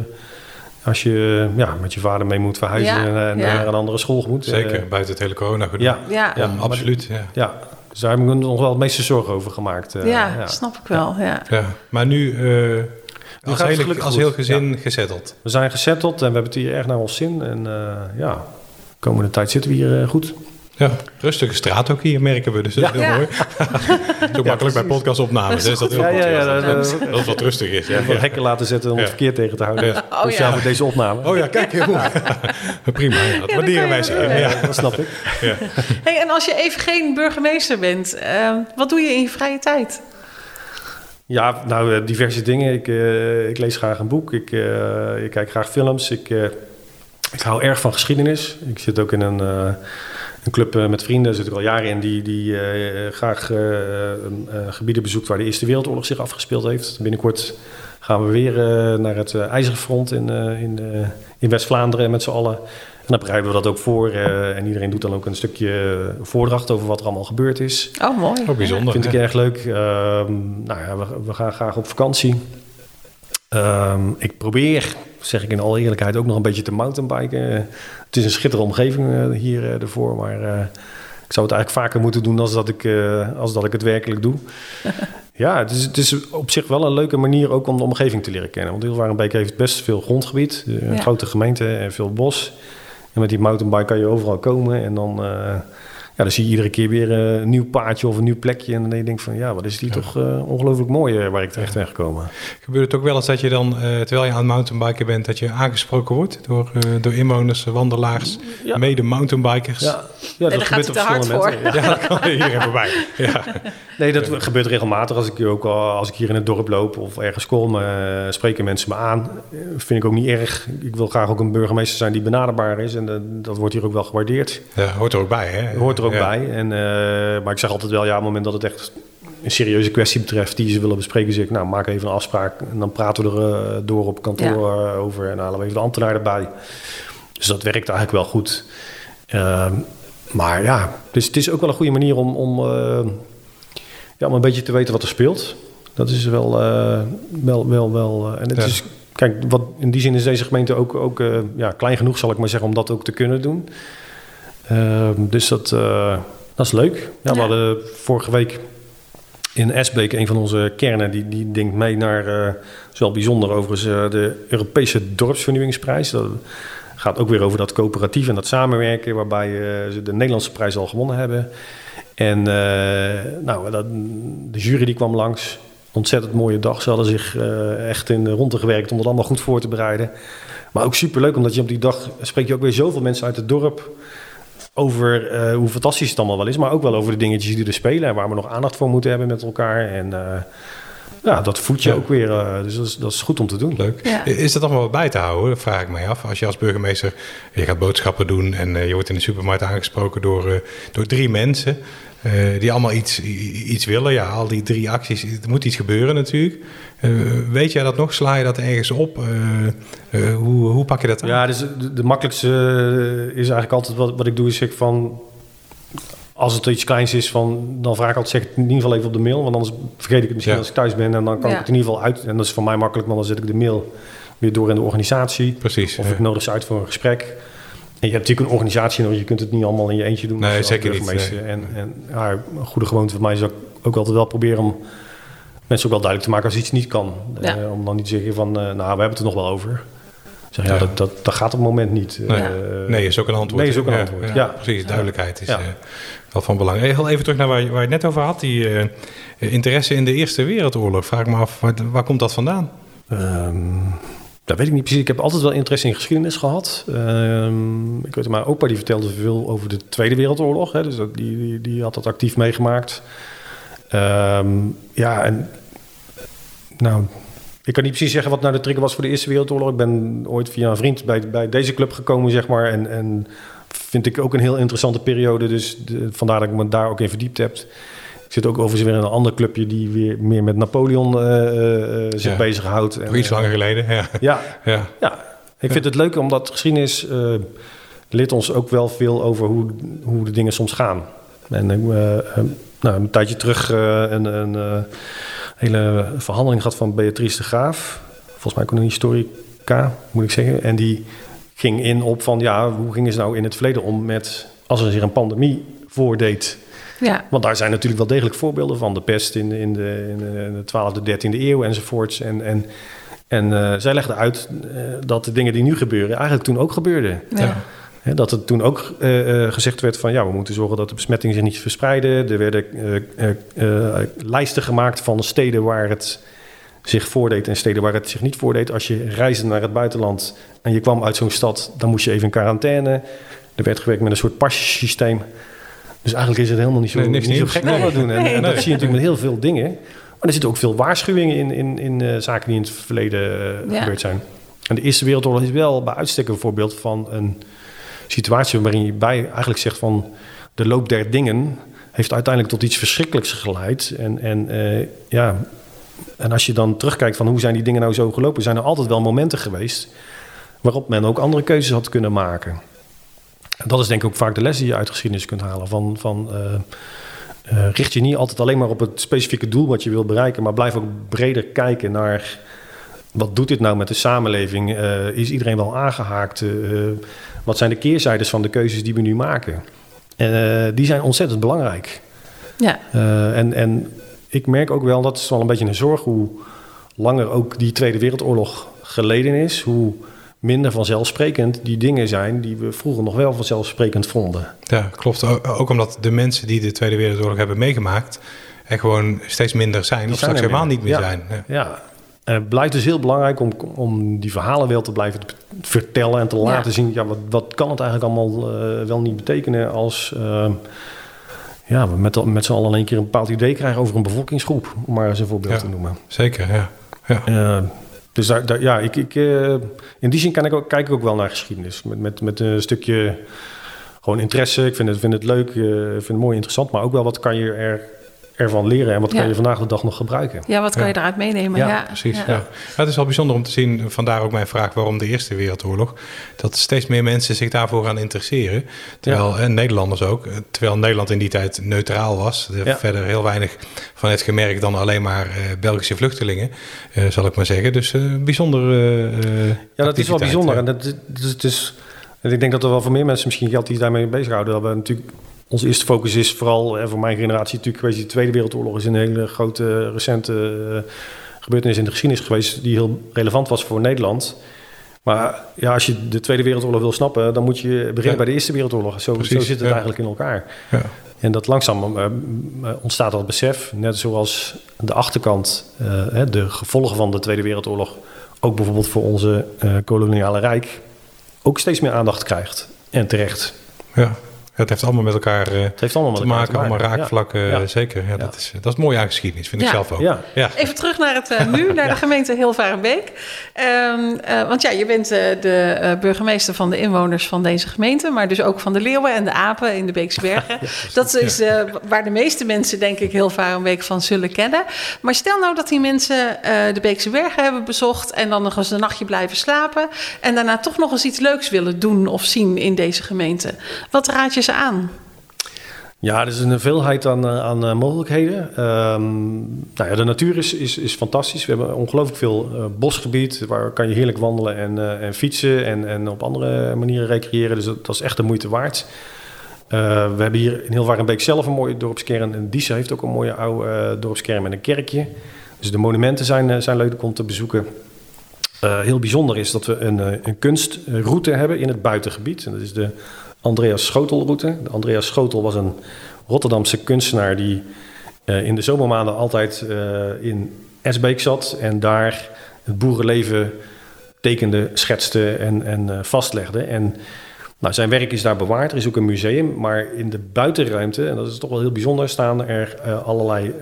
als je ja, met je vader mee moet verhuizen Ja, en, en ja. naar een andere school moet. Zeker, Eh, buiten het hele corona gedoe. ja, ja, ja. ja, maar- absoluut. Ja. ja, dus daar hebben we nog wel het meeste zorgen over gemaakt. eh, ja. snap ik wel. Ja. Ja. Maar nu eh, als, gaat het hele, gelukkig als goed. heel gezin gezetteld. We zijn gezetteld en we hebben het hier erg naar ons zin. En eh, ja, de komende tijd zitten we hier eh, goed. Ja, rustige straat ook hier merken we, dus dat is Ja. heel mooi. Zo makkelijk bij podcastopnames, hè, is dat heel Ja, goed. ja, ja, dat, het wat rustig is. Ja, Wat hekken laten zetten om het verkeer tegen te houden. Oh, Speciaal ja. voor deze opname. Oh ja, kijk, heel mooi. Prima, ja, dat waarderen wij wel, Ja, dat snap ik. Hey, en als je even geen burgemeester bent, eh, wat doe je in je vrije tijd? Ja, nou, eh, diverse dingen. Ik, eh, ik lees graag een boek. Ik, eh, ik kijk graag films. Ik, ik hou erg van geschiedenis. Ik zit ook in een, een club met vrienden, daar zit ik al jaren in, die, die graag gebieden bezoekt waar de Eerste Wereldoorlog zich afgespeeld heeft. Binnenkort gaan we weer naar het IJzeren Front in, in, in West-Vlaanderen met z'n allen. En dan bereiden we dat ook voor. eh, en iedereen doet dan ook een stukje voordracht over wat er allemaal gebeurd is. Oh, mooi. Ook bijzonder. Vind ik erg leuk. Ehm, nou ja, we, we gaan graag op vakantie. Ehm, ik probeer, zeg ik in alle eerlijkheid, ook nog een beetje te mountainbiken. het is een schitterende omgeving eh, hier eh, ervoor, maar eh, ik zou het eigenlijk vaker moeten doen als dat ik, eh, als dat ik het werkelijk doe. ja, het is, het is op zich wel een leuke manier ook om de omgeving te leren kennen. Want Hilvarenbeek heeft best veel grondgebied, eh, een Ja. grote gemeente en veel bos. En met die mountainbike kan je overal komen en dan... ja, dan zie je iedere keer weer eh, een nieuw paadje of een nieuw plekje. En dan denk je van, ja, wat is die toch eh, ongelooflijk mooi eh, waar ik terecht ben gekomen. Gebeurt het ook wel eens dat je dan, eh, terwijl je aan het mountainbiken bent, dat je aangesproken wordt door, eh, door inwoners, wandelaars, Ja. mede mountainbikers? Ja, dat gaat gebeurt op hij te hard verschillende momenten. Ja, dat kan hier even bij. Ja. Nee, dat gebeurt regelmatig. Als ik, hier ook, al- als ik hier in het dorp loop of ergens kom, spreken mensen me aan. Vind ik ook niet erg. Ik wil graag ook een burgemeester zijn die benaderbaar is. En dat wordt hier ook wel gewaardeerd. Ja, hoort er ook bij, hè? Hoort er ook Ja. bij. En, eh, maar ik zeg altijd wel, ja, op het moment dat het echt een serieuze kwestie betreft die ze willen bespreken, zeg ik, nou, maak even een afspraak. En dan praten we er eh, door op kantoor eh, over en halen we even de ambtenaar erbij. Dus dat werkt eigenlijk wel goed. Ehm, maar ja, dus het is ook wel een goede manier om, om, eh, ja, om een beetje te weten wat er speelt. Dat is wel, eh, wel, wel, wel. en het Ja. is, kijk, wat, in die zin is deze gemeente ook, ook eh, ja, klein genoeg, zal ik maar zeggen, om dat ook te kunnen doen. Ehm, dus dat, eh, dat is leuk. Ja, Ja. We hadden vorige week in Esbeek, een van onze kernen, die, die denkt mee naar, eh, dat is wel bijzonder overigens, eh, de Europese Dorpsvernieuwingsprijs. Dat gaat ook weer over dat coöperatief en dat samenwerken, waarbij eh, ze de Nederlandse prijs al gewonnen hebben. En eh, nou, dat, de jury die kwam langs. Ontzettend mooie dag. Ze hadden zich eh, echt in de ronde gewerkt om het allemaal goed voor te bereiden. Maar ook superleuk, omdat je op die dag spreek je ook weer zoveel mensen uit het dorp over eh, hoe fantastisch het allemaal wel is, maar ook wel over de dingetjes die er spelen en waar we nog aandacht voor moeten hebben met elkaar. En eh, ja, dat voed je Ja. ook weer. eh, dus dat is, dat is goed om te doen. Leuk. Ja. Is dat allemaal wat bij te houden? Dat vraag ik mij af. Als je als burgemeester, je gaat boodschappen doen en je wordt in de supermarkt aangesproken door, eh, door drie mensen. Eh, die allemaal iets, iets willen. Ja, al die drie acties, er moet iets gebeuren natuurlijk. Eh, weet jij dat nog? Sla je dat ergens op? Eh, eh, hoe, hoe pak je dat aan? Ja, dus de, de makkelijkste is eigenlijk altijd wat, wat ik doe, is zeg van. Als het iets kleins is, van, dan vraag ik altijd, zeg ik het in ieder geval even op de mail. Want anders vergeet ik het misschien Ja. als ik thuis ben. En dan kan Ja. ik het in ieder geval uit. En dat is voor mij makkelijk, want dan zet ik de mail weer door in de organisatie. Precies. Of ik nodig ze uit voor een gesprek. En je hebt natuurlijk een organisatie nodig. Je kunt het niet allemaal in je eentje doen. Nee, als zeker niet. En, en ja, een goede gewoonte van mij is ook, ook altijd wel proberen om mensen ook wel duidelijk te maken als iets niet kan. Ja. Eh, om dan niet te zeggen van, eh, nou, we hebben het er nog wel over. Zeg, ja, Ja. Dat, dat, dat gaat op het moment niet. Nee. Eh, Nee, is ook een antwoord. Nee, is ook een Ja, antwoord. Ja, Ja. precies. Duidelijkheid is Ja. eh, wel van belang. Heel even terug naar waar je, waar je het net over had. Die eh, interesse in de Eerste Wereldoorlog. Vraag ik me af, waar, waar komt dat vandaan? Ehm, dat weet ik niet precies. Ik heb altijd wel interesse in geschiedenis gehad. Ehm, ik weet, mijn opa die vertelde veel over de Tweede Wereldoorlog. Hè, dus die, die, die had dat actief meegemaakt. Ehm, ja, en nou, ik kan niet precies zeggen wat nou de trigger was voor de Eerste Wereldoorlog. Ik ben ooit via een vriend bij, bij deze club gekomen, zeg maar. En, en vind ik ook een heel interessante periode. Dus vandaar dat ik me daar ook in verdiept heb. Ik zit ook overigens weer in een ander clubje die weer meer met Napoleon eh, eh, zich Ja. bezighoudt. En, iets eh, langer geleden. Ja. Ja, Ja. ja, ik vind het leuk omdat geschiedenis eh, leert ons ook wel veel over hoe, hoe de dingen soms gaan. En eh, eh, nou, een tijdje terug eh, een, een eh, hele verhandeling gehad van Beatrice de Graaf. Volgens mij ook een historica, moet ik zeggen. En die ging in op van, ja, hoe gingen ze nou in het verleden om met... als er zich een pandemie voordeed... Ja, Want daar zijn natuurlijk wel degelijk voorbeelden van. De pest in, de- in, de, in de- in de 12e, 13e eeuw enzovoorts. En, en, en eh, zij legde uit eh, dat de dingen die nu gebeuren eigenlijk toen ook gebeurden. ja. Hè, dat er toen ook eh, eh, gezegd werd van ja, we moeten zorgen dat de besmettingen zich niet verspreiden. Er werden eh, eh, eh, lijsten gemaakt van steden waar het zich voordeed en steden waar het zich niet voordeed. Als je reisde naar het buitenland en je kwam uit zo'n stad, dan moest je even in quarantaine. Er werd gewerkt met een soort passysteem. Dus eigenlijk is het helemaal niet zo, Nee, niks niet zo gek wat we Nee. doen. En, Nee. en dat Nee. zie je natuurlijk met heel veel dingen. Maar er zitten ook veel waarschuwingen in, in, in eh, zaken die in het verleden eh, Ja. gebeurd zijn. En de Eerste Wereldoorlog is wel bij uitstek een voorbeeld van een situatie waarin je bij eigenlijk zegt van de loop der dingen heeft uiteindelijk tot iets verschrikkelijks geleid. En, en, eh, ja, en als je dan terugkijkt van hoe zijn die dingen nou zo gelopen, zijn er altijd wel momenten geweest waarop men ook andere keuzes had kunnen maken. En dat is denk ik ook vaak de les die je uit geschiedenis kunt halen. Van, van, eh, eh, richt je niet altijd alleen maar op het specifieke doel wat je wil bereiken, maar blijf ook breder kijken naar wat doet dit nou met de samenleving? Eh, is iedereen wel aangehaakt? Eh, wat zijn de keerzijdes van de keuzes die we nu maken? En die zijn ontzettend belangrijk. Ja, en, en ik merk ook wel, dat is wel een beetje een zorg, hoe langer ook die Tweede Wereldoorlog geleden is, hoe minder vanzelfsprekend die dingen zijn die we vroeger nog wel vanzelfsprekend vonden. Ja, klopt. Ook omdat de mensen die de Tweede Wereldoorlog hebben meegemaakt... er gewoon steeds minder zijn. Die of zijn straks helemaal niet meer Ja. zijn. Ja. Ja, en het blijft dus heel belangrijk om, om die verhalen wel te blijven vertellen en te laten zien. Ja, wat, wat kan het eigenlijk allemaal eh, wel niet betekenen als eh, ja, we met, met z'n allen in één keer een bepaald idee krijgen over een bevolkingsgroep, om maar eens een voorbeeld Ja. te noemen. Zeker, ja. ja. Eh, dus ja, ik, ik, eh, in die zin kan ik kijk ik ook wel naar geschiedenis. Met, met, met een stukje gewoon interesse. Ik vind het, vind het leuk, eh, ik vind het mooi interessant. Maar ook wel wat kan je er, ervan leren en wat Ja. kan je vandaag de dag nog gebruiken. ja wat kan Ja. je daaruit meenemen? Ja, Ja, Precies, ja. het is wel bijzonder om te zien, vandaar ook mijn vraag waarom de Eerste Wereldoorlog, dat steeds meer mensen zich daarvoor gaan interesseren. Terwijl, en Nederlanders ook, eh, terwijl Nederland in die tijd neutraal was. Er Ja. verder heel weinig van het gemerkt dan alleen maar eh, Belgische vluchtelingen, eh, zal ik maar zeggen. Dus eh bijzonder. Ja, dat is wel bijzonder. ja. En dat, dat is, het is, en ik denk dat er wel voor meer mensen misschien geldt die daarmee bezighouden. Dat we natuurlijk, onze eerste focus is vooral eh, voor mijn generatie natuurlijk geweest. Die Tweede Wereldoorlog is een hele grote, eh, recente eh, gebeurtenis in de geschiedenis geweest. Die heel relevant was voor Nederland. Maar ja, als je de Tweede Wereldoorlog wil snappen, dan moet je beginnen Ja. bij de Eerste Wereldoorlog. Zo, Precies, zo zit het ja. eigenlijk in elkaar. Ja. En dat langzaam ontstaat dat besef, net zoals de achterkant, de gevolgen van de Tweede Wereldoorlog, ook bijvoorbeeld voor onze koloniale rijk, ook steeds meer aandacht krijgt. En terecht. Ja. Het heeft allemaal met elkaar eh, Het heeft allemaal met te elkaar maken, allemaal Ja. raakvlakken. Ja. Zeker, ja, Dat, is, dat is mooi aan geschiedenis, vind ik zelf ook. Ja. Ja. Even terug naar het eh, nu, naar de gemeente Hilvarenbeek. Ehm, eh, want ja, je bent eh, de eh, burgemeester van de inwoners van deze gemeente, maar dus ook van de leeuwen en de apen in de Beekse Bergen. dat is eh, waar de meeste mensen, denk ik, Hilvarenbeek van zullen kennen. Maar stel nou dat die mensen eh, de Beekse Bergen hebben bezocht en dan nog eens een nachtje blijven slapen en daarna toch nog eens iets leuks willen doen of zien in deze gemeente. Wat raad je aan? Ja, er is een veelheid aan, eh, aan eh, mogelijkheden. Ehm, nou ja, de natuur is, is, is fantastisch. We hebben ongelooflijk veel eh, bosgebied. Waar kan je heerlijk wandelen en, en fietsen en, en op andere manieren recreëren. Dus dat, is echt de moeite waard. We hebben hier in Hilvarenbeek zelf een mooie dorpskern. En Diesen heeft ook een mooie oude dorpskern met een kerkje. Dus de monumenten zijn, zijn leuk om te bezoeken. Heel bijzonder is dat we een, een kunstroute hebben in het buitengebied. En dat is de Andreas Schotelroute. Andreas Schotel was een Rotterdamse kunstenaar die eh, in de zomermaanden altijd eh, in Esbeek zat en daar het boerenleven tekende, schetste en, en eh, vastlegde. En nou, zijn werk is daar bewaard. Er is ook een museum, maar in de buitenruimte, en dat is toch wel heel bijzonder, staan er allerlei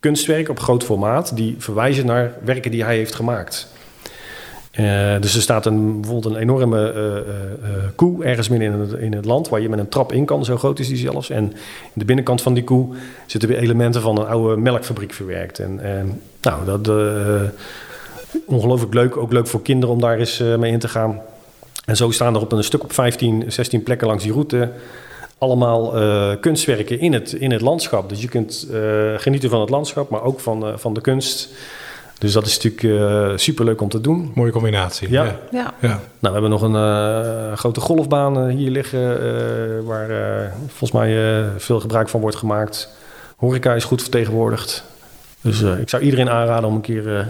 kunstwerken op groot formaat die verwijzen naar werken die hij heeft gemaakt. Eh, dus er staat een, bijvoorbeeld een enorme eh, eh, koe ergens midden in het, in het land waar je met een trap in kan, zo groot is die zelfs. En in de binnenkant van die koe zitten weer elementen van een oude melkfabriek verwerkt. En, en nou, dat ongelooflijk leuk, ook leuk voor kinderen om daar eens mee in te gaan. En zo staan er op een stuk op 15, 16 plekken langs die route allemaal kunstwerken in het, in het landschap. Dus je kunt genieten van het landschap, maar ook van, van de kunst. Dus dat is natuurlijk uh, superleuk om te doen. Mooie combinatie. Ja. ja. ja. Nou, we hebben nog een uh, grote golfbaan hier liggen, uh, waar volgens mij veel gebruik van wordt gemaakt. Horeca is goed vertegenwoordigd. Dus ik zou iedereen aanraden om een keer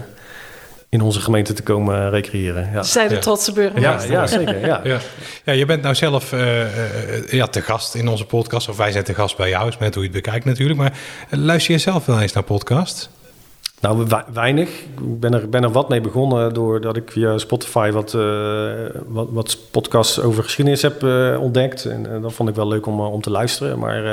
in onze gemeente te komen recreëren. Ja, Zij de Ja. trotse ja, burgemeester. ja zeker. Ja. Ja. ja, je bent nou zelf eh, eh, ja, te gast in onze podcast. Of wij zijn te gast bij jou, is met hoe je het bekijkt natuurlijk. Maar eh, luister je zelf wel eens naar podcasts? Nou, we- weinig. Ik ben er, ben er wat mee begonnen doordat ik via Spotify wat, eh, wat, wat podcasts over geschiedenis heb eh, ontdekt. En eh, dat vond ik wel leuk om, om te luisteren. Maar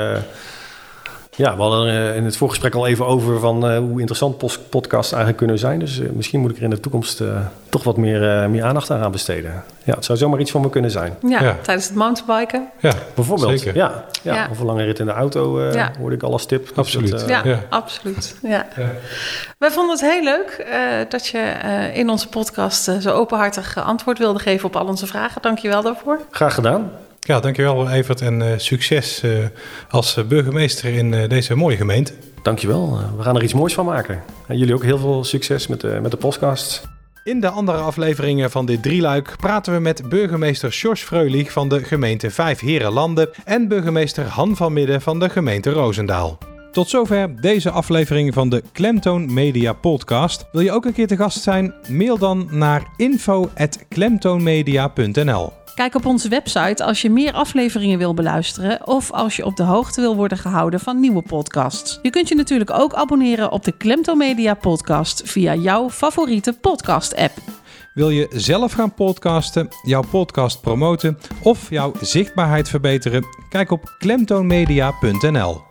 ja, we hadden er eh, in het voorgesprek al even over van eh, hoe interessant podcasts eigenlijk kunnen zijn. Dus eh, misschien moet ik er in de toekomst eh, toch wat meer, eh, meer aandacht aan gaan besteden. Ja, het zou zomaar iets voor me kunnen zijn. Ja, Ja. tijdens het mountainbiken. Ja, Bijvoorbeeld. Zeker. Ja, ja, Ja. Of een lange rit in de auto eh Ja. hoorde ik al als tip. Dus Absoluut. dat, eh, Ja, ja. absoluut. Ja. Ja. Wij vonden het heel leuk eh, dat je eh, in onze podcast zo openhartig antwoord wilde geven op al onze vragen. Dank je wel daarvoor. Graag gedaan. Ja dankjewel Evert en eh, succes eh, als eh, burgemeester in eh, deze mooie gemeente. Dankjewel. We gaan er iets moois van maken. En jullie ook heel veel succes met de, met de podcast. In de andere afleveringen van dit drieluik praten we met burgemeester Sjors Freulich van de gemeente Vijf Herenlanden en burgemeester Han van Midden van de gemeente Roosendaal. Tot zover deze aflevering van de Klemtoon Media Podcast. Wil je ook een keer te gast zijn? Mail dan naar info.klemtoonmedia.nl Kijk op onze website als je meer afleveringen wil beluisteren of als je op de hoogte wil worden gehouden van nieuwe podcasts. Je kunt je natuurlijk ook abonneren op de Klemto Media podcast via jouw favoriete podcast app. Wil je zelf gaan podcasten, jouw podcast promoten of jouw zichtbaarheid verbeteren? Kijk op klemtoonmedia.nl